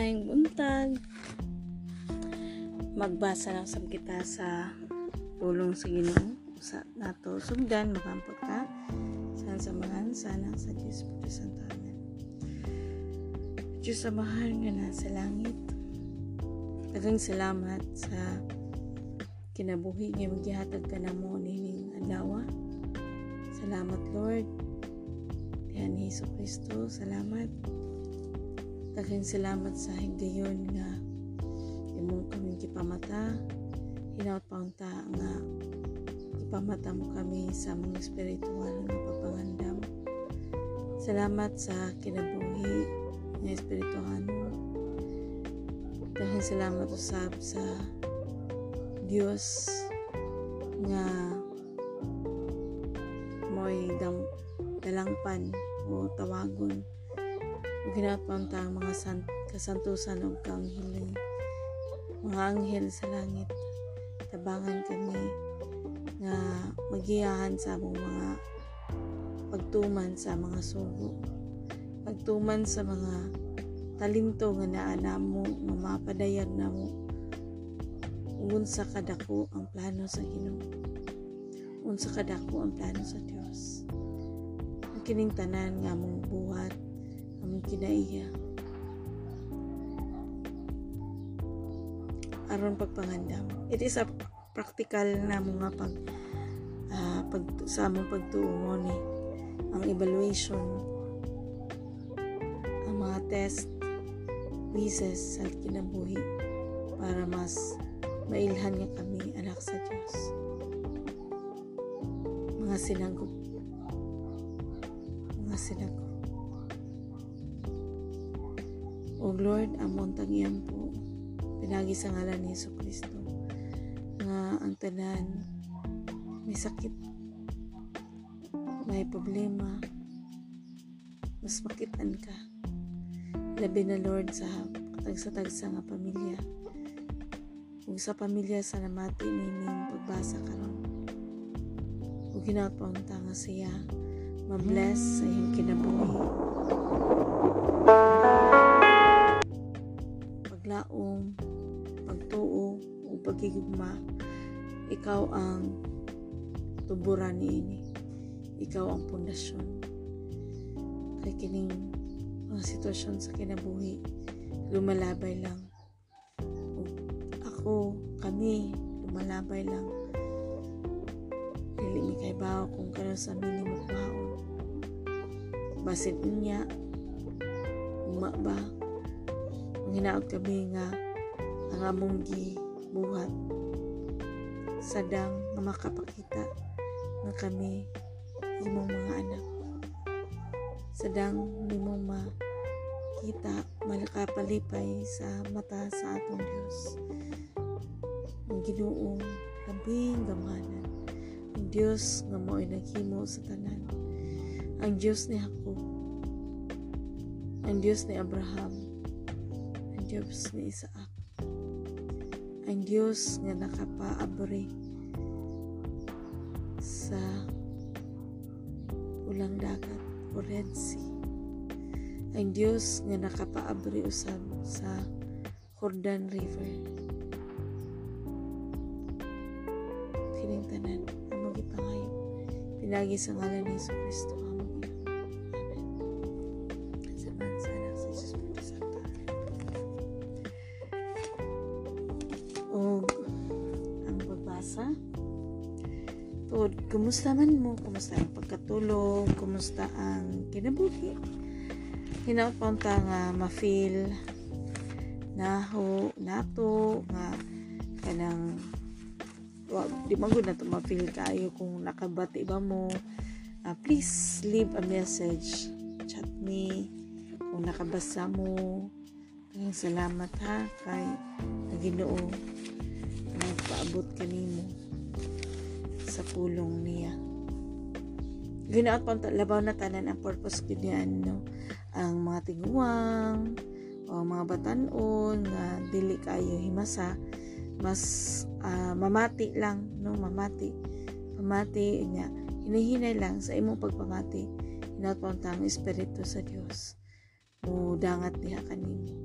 Maayong buntag. Magbasa lang sab kita sa pulong sa Ginoo sa nato sugdan makampot ka sa samahan sana sa Diyos Puto Santo Amen. Diyos samahan nga na sa langit. Daghang salamat sa kinabuhi nga maghihatag ka na mo nining adlaw. Salamat Lord. Ni Hesus Kristo, salamat. Daghang salamat sa higayon nga imong kami gipamata. Hinaut paunta nga ipamata mo kami sa mga espiritual nga papangandam. Salamat sa kinabuhi nga espirituhan mo. Daghang salamat usab sa Dios nga mo'y dalangpan o tawagon o ginatpanta ang mga san, kasantusan o kaanghiling mga anghel sa langit tabangan kami nga magiyahan sa among mga pagtuman sa mga sugo. Pagtuman sa mga talento nga naa namo nga mapadayag namo unsa kadako ang plano sa Ginoo. Unsa kadako ang plano sa Dios. Ang kining tanan nga among buhat among kinaiya. Aron pagpangandam it is a practical na mga pag uh, pag sa among pagtuo ni ang evaluation. Ang mga test quizzes sa kinabuhi para mas mailhan nga kami anak sa Dios mga sinagop. Mga sinagop o Lord amon tangiyan po. Pinagi sa ngalan ni Yesu Kristo nga ang tanan may sakit. May problema. Mas makitan ka. Labi na Lord sa katagsa-tagsa nga pamilya. Ug sa pamilya sa namati nining pagbasa karon. Ug ginapaunta nga siya. Ma-bless sa iyong kinabuhi o pagigugma ikaw ang tuburan niini ikaw ang pundasyon. Kay kining mga sitwasyon sa kinabuhi lumalabay lang. O ako kami lumalabay lang. Dili mi kay bao kung kano sa minimo kuhaon basin niya uma ba? Ang hinaot kami nga ang among buhat sadang nga makapakita nga kami imong mga anak. Sadang nimong makita malakapalipay sa mata sa atong Dios ang Ginoong labing gamanan ang Dios nga mo'y naghimo sa tanan. Ang Dios ni Jacob. Ang Dios ni Abraham. Ang Diyos ni Isaac ang Diyos nga nakapaabri sa ulang dagat o Red Sea ang Diyos nga nakapaabri usab sa Jordan River. Kining tanan ang magipangayo pinagi sa ngalan ni Yesu Kristo pagbasa Tod, kumusta man mo? Kumusta ang pagkatulog? Kumusta ang kinabuhi? Hinaot pa unta nga ma-feel naho, nato, nga kanang wa, di magod na to ma-feel kayo kung nakabati ba mo. Uh, please leave a message. Chat me kung nakabasa mo. Kayong salamat ha kay Ginoo nagpaabot kanimo sa pulong niya. Ginaot pa labaw na tanan ang purpose ganyan no? Ang mga tiguwang o mga batanon nga dili kayo himasa mas uh, mamati lang no? Mamati pamati niya hinihinay lang sa imong pagpamati. Hinaot pa ang espiritu sa Dios mo dangat diha kanimo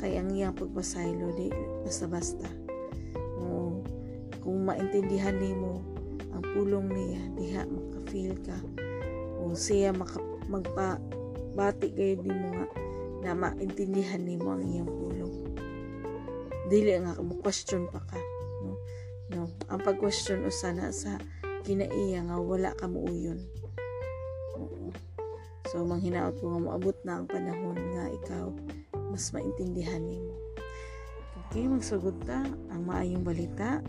kay ang iyang pagpasaylo di basta-basta kung maintindihan nimo ang pulong niya diha maka-feel ka o siya maka, magpa bati kayo nimo nga na maintindihan nimo ang iyang pulong dili nga mo question pa ka no no ang pag-question usana sa kinaiya nga wala ka muuyon Oo. so manghinaot ko nga moabot na ang panahon nga ikaw mas maintindihan nimo. Okay, magsugod ta ang maayong balita.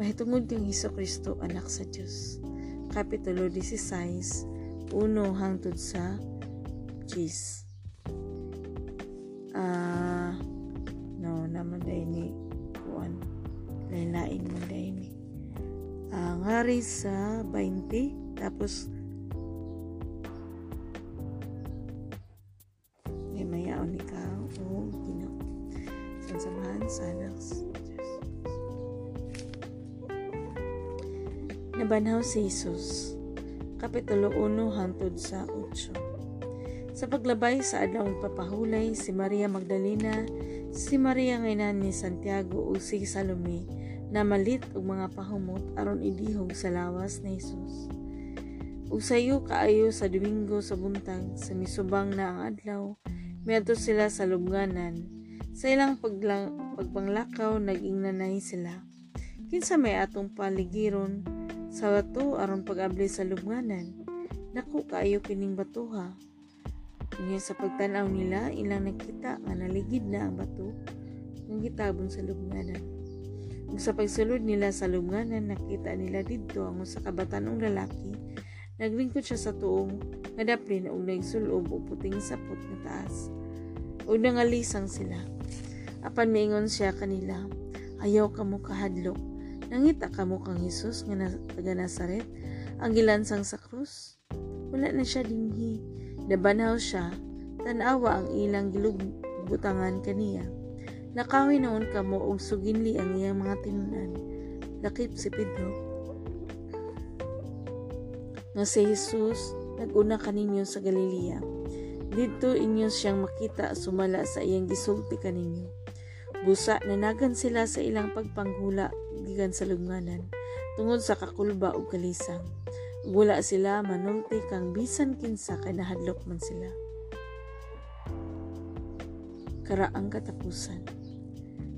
Mahitungod kang Hesus Kristo anak sa Dios. Kapitulo 16, 1 hangtod sa 10. Ah, uh, no, naman dahil ni Juan. Lain-lain mo dahil ni. Uh, ngari sa 20, tapos Nabanhaw si Jesus. Kapitulo 1 hangtod sa 8. Sa paglabay sa adlaw papahulay si Maria Magdalena, si Maria ngaynan ni Santiago ug si Salome na malit og mga pahumot aron idihog sa lawas ni Jesus. Ug sayo kaayo sa Domingo sa buntag sa misubang na ang adlaw, miadto sila sa lubnganan. Sa ilang paglang, pagpanglakaw naging nanay sila. Kinsa may atong paligiron sa bato aron pag-abli sa lubnganan. Naku kaayo kining batuha. Unya sa pagtanaw nila, ilang nakita nga naligid na ang bato nga gitabon sa lubnganan. Ug sa pagsulod nila sa lubnganan, nakita nila didto ang usa ka batanong lalaki. Naglingkod siya sa tuong nga daplin ug nagsulob og puting sapot nga taas. Ug nangalisang sila. Apan miingon siya kanila, ayaw ka mo kahadlok Nangita ka mo kang Hesus nga taga Nazaret, ang gilansang sa krus. Wala na siya dinhi. Nabanaw siya, tanawa ang ilang gilugbutangan kaniya. Nakawi noon ka mo og suginli ang iyang mga tinunan. Lakip si Pedro. Nga si Jesus, naguna kaninyo sa Galilea. Dito inyo siyang makita sumala sa iyang gisulti kaninyo. Busa nanagan sila sa ilang pagpanghula gikan sa lubnganan tungod sa kakulba ug kalisang. Wala sila manulti kang bisan kinsa kay nahadlok man sila. Karaang katapusan.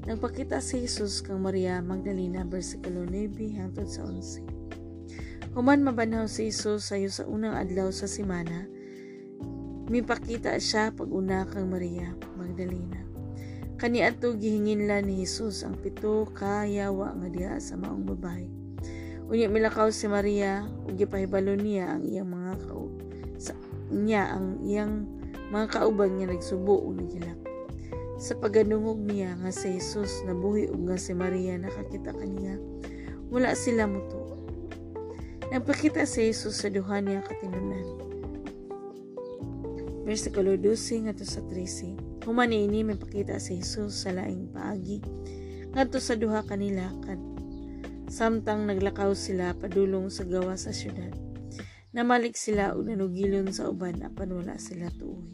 Nagpakita si Jesus kang Maria Magdalena versikulo 9 hangtod sa 11. Human mabanhaw si Jesus sayo sa unang adlaw sa simana, mipakita siya pag una kang Maria Magdalena. Kaniadto gihinginla ni Hesus ang pito ka yawa nga diha sa maong babae. Unya milakaw si Maria ug gipahibalo niya ang iyang mga kao sa niya ang iyang mga kauban nga nagsubo ug naghilak. Sa paganungog niya nga si Jesus nabuhi ug nga si Maria nakakita kaniya, wala sila muto. Nagpakita si Jesus sa duha niya katinunan. Versikulo 12 nga sa 13. Human ini may pakita si Jesus sa laing paagi ngadto sa duha kanila kad samtang naglakaw sila padulong sa gawa sa syudad. Namalik sila ug nanugilon sa uban apan wala sila tuoy.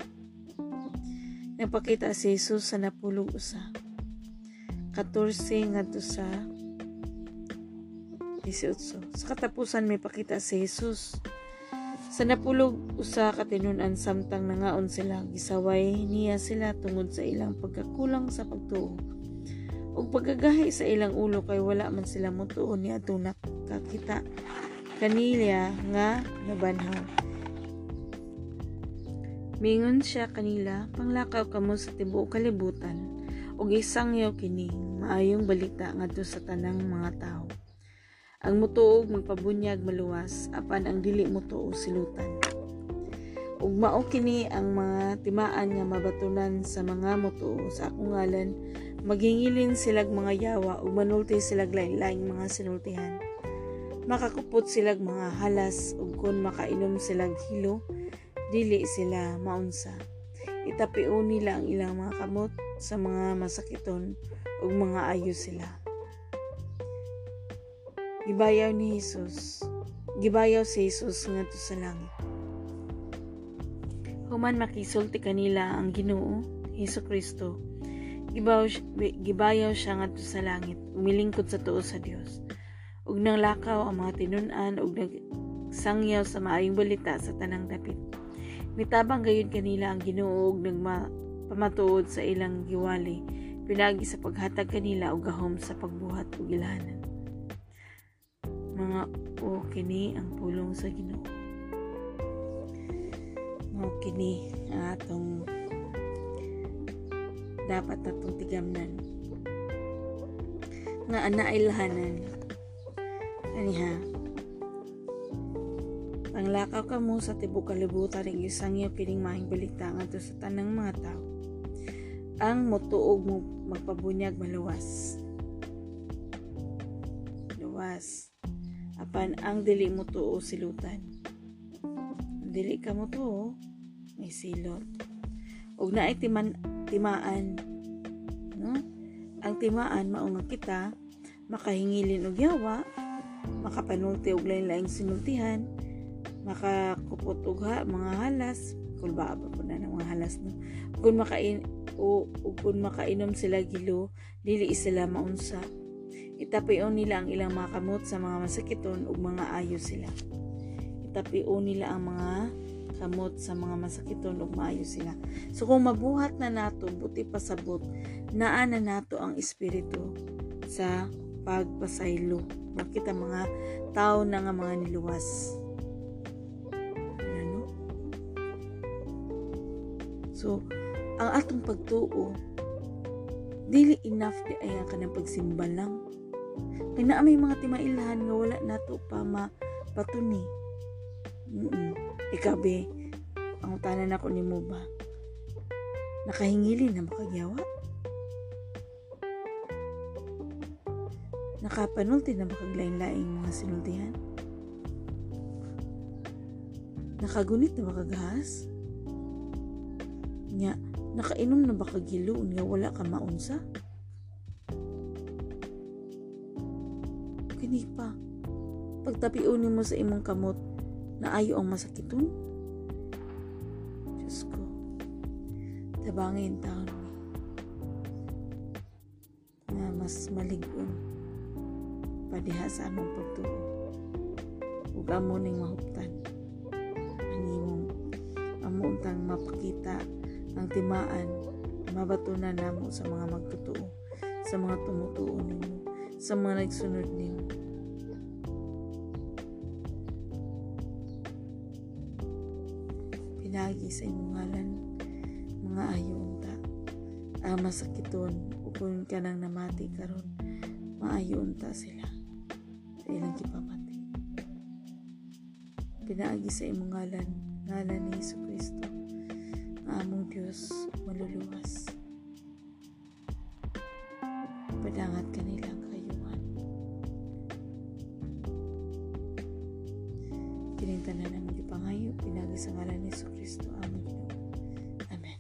Nagpakita si Jesus sa napulog usa. 14 ngadto sa 18. Sa katapusan may pakita si Jesus sa napulog usa ka tinunan samtang nangaon sila gisaway niya sila tungod sa ilang pagkakulang sa pagtuo. Ug pagkagahi sa ilang ulo kay wala man sila motuo ni adto nakakita. Kanila nga nabanhaw. Mingon siya kanila panglakaw kamo sa tibuok kalibutan. Ug isangyo kini maayong balita ngadto sa tanang mga tao ang mutuog magpabunyag maluwas apan ang dili mutuo silutan. Ug mao kini ang mga timaan nga mabatunan sa mga mutuo sa akong ngalan magingilin silag mga yawa ug manulti silag lain-laing mga sinultihan. Makakupot silag mga halas ug kun makainom silag hilo dili sila maunsa. Itapion nila ang ilang mga kamot sa mga masakiton ug mga ayo sila. Gibayaw ni Jesus. Gibayaw si Jesus ngadto sa langit. Human makisulti kanila ang Ginoo Hesus Kristo. gibaw, gibayaw siya ngadto sa langit umilingkod sa tuo sa Dios ug nang lakaw ang mga tinun-an ug nagsangyaw sa maayong balita sa tanang dapit mitabang gayud kanila ang Ginoo ug nagpamatuod sa ilang giwali pinagi sa paghatag kanila og gahom sa pagbuhat ug ilhanan mga o kini ang pulong sa Ginoo. Mao kini ang atong dapat natong tigamnan. Nga ana ilhanan aniha panglakaw ka mo sa tibok kalibutan ing isang iyo kining mahing balita ngadto sa tanang mga tao. Ang motuog mo magpabunyag maluwas. Luwas apan ang dili mo tuo silutan. Dili ka mo tuo may silot. Ug naay timan timaan no? Ang timaan mao nga kita makahingilin og yawa makapanulti og lain-laing sinultihan makakupot og ha, mga halas. Kung ba po na ng mga halas no? Kung makain o, o kung makainom sila gilo dili sila maunsa itapion nila ang ilang mga kamot sa mga masakiton ug mga ayo sila itapion nila ang mga kamot sa mga masakiton ug maayo sila. So kung mabuhat na nato buti pasabot naa na nato ang espiritu sa pagpasaylo. Bakit ang mga tao na nga mga niluwas. Ano? So, ang atong pagtuo, dili enough di ay ang kanang pagsimba lang. Kaya na may mga timailahan nga wala nato pa mapatuni. Mm-mm. Ikabe, ang utanan ako ni mo ba? Nakahingili na makagyawa? Nakapanulti na makaglain-laing mga sinultihan? Nakagunit na makagahas? Nya, nakainom na ba kagiloon nga wala ka maunsa? Pagtapiunin mo sa imong kamot. Na ayo ang masakiton? Diyos ko, tabangin taon. Na mas maligon. Padiha sa among pagtuo. Ug amo ning mahuptan. Ang imong amo untang mapakita ang timaan mabatunan namo sa mga magtutuo sa mga tumutuo nimo sa mga nagsunod nimo sa imong ngalan mga ayo unta ang masakiton ug ka nang namati karon maayo unta sila. Sa ilang gipamati pinaagi sa imong ngalan ngalan ni Hesus Kristo nga among Dios maluluwas. Padangat kanilang kayuhan. Kining gipangayo pinagi sa ngalan ni Kristo among Ginoo amen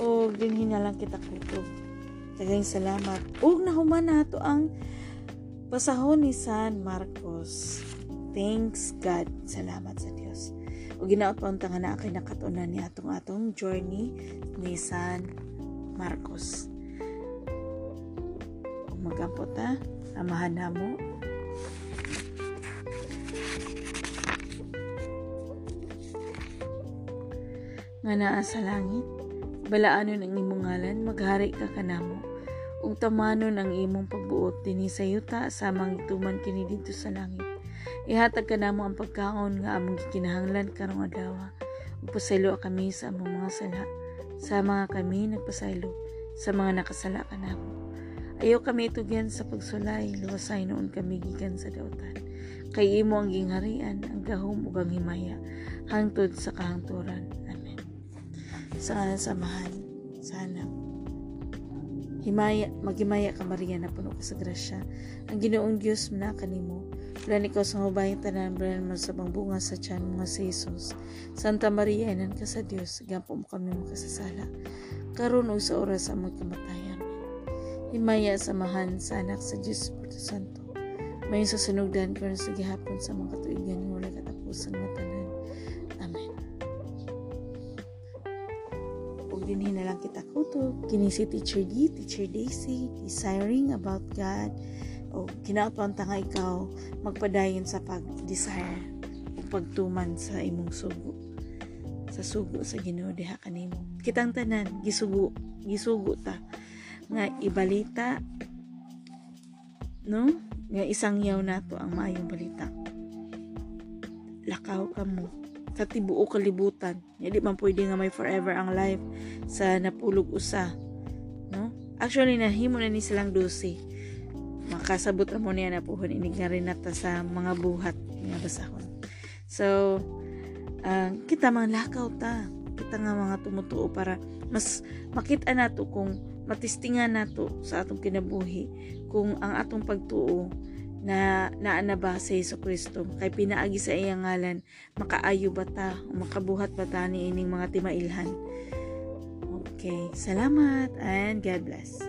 o dinhin na lang kita kutob Dagang salamat. Ug nahuman nato ang pasahon ni San Marcos. Thanks God. Salamat sa Dios. O ginaot pa untang na kay nakatunan ni atong atong journey ni San Marcos. Kung magampot ha, amahan na mo. Nga naa sa langit, balaanon ang imong ngalan, maghari ka kanamo ug tamanon ang imong pagbuot dinhi sa yuta samang ituman kini didto sa langit. Ihatag ka namo ang pagkaon nga among gikinahanglan karong adlaw. Ug pasaylo kami sa among mga sala. Sa mga kami nagpasaylo sa mga nakasala kanamo. Ayaw kami itugyan sa pagsulay, luwasay noon kami gikan sa dautan. Kay imo ang gingharian, ang gahom ug ang himaya, hangtod sa kahangturan. Sa samahan, sana Himaya, maghimaya ka Maria na puno ka sa grasya. Ang ginoong Diyos na kanimo. Wala ikaw sa mabayang tanan, mo sa bunga sa tiyan mga sa Jesus. Santa Maria, inan ka sa Diyos, gampo mo kami makasasala. Karon o sa oras sa among kamatayan. Himaya samahan sa anak sa Diyos Santo. Mayon sa sunugdan karon sa gihapon sa mga katuigan wala katapusan nga tanan. Amen. Ug din hinalang kita kuto. Kini si Teacher D, Teacher Daisy, desiring about God. O kinaatuan ta nga ikaw magpadayon sa pag-desire o pagtuman sa imong sugo. Sa sugo sa Ginoo diha kanimo. Kitang tanan gisugo, gisugo ta nga ibalita no? Nga isang yaw nato ang maayong balita. Lakaw ka mo sa tibuo kalibutan. Hindi man pwede nga may forever ang life sa napulog usa. No? Actually, nahimo na ni silang dosi. Makasabot na mo niya na puhon inig na rin nata sa mga buhat nga basahon. So, uh, kita mga lakaw ta. Kita nga mga tumutuo para mas makita nato kung matistingan nato sa atong kinabuhi kung ang atong pagtuo na naa na ba sa Hesus Kristo? Kay pinaagi sa iyang ngalan makaayo ba ta? O makabuhat ba ta ni ining mga timailhan? Okay salamat and God bless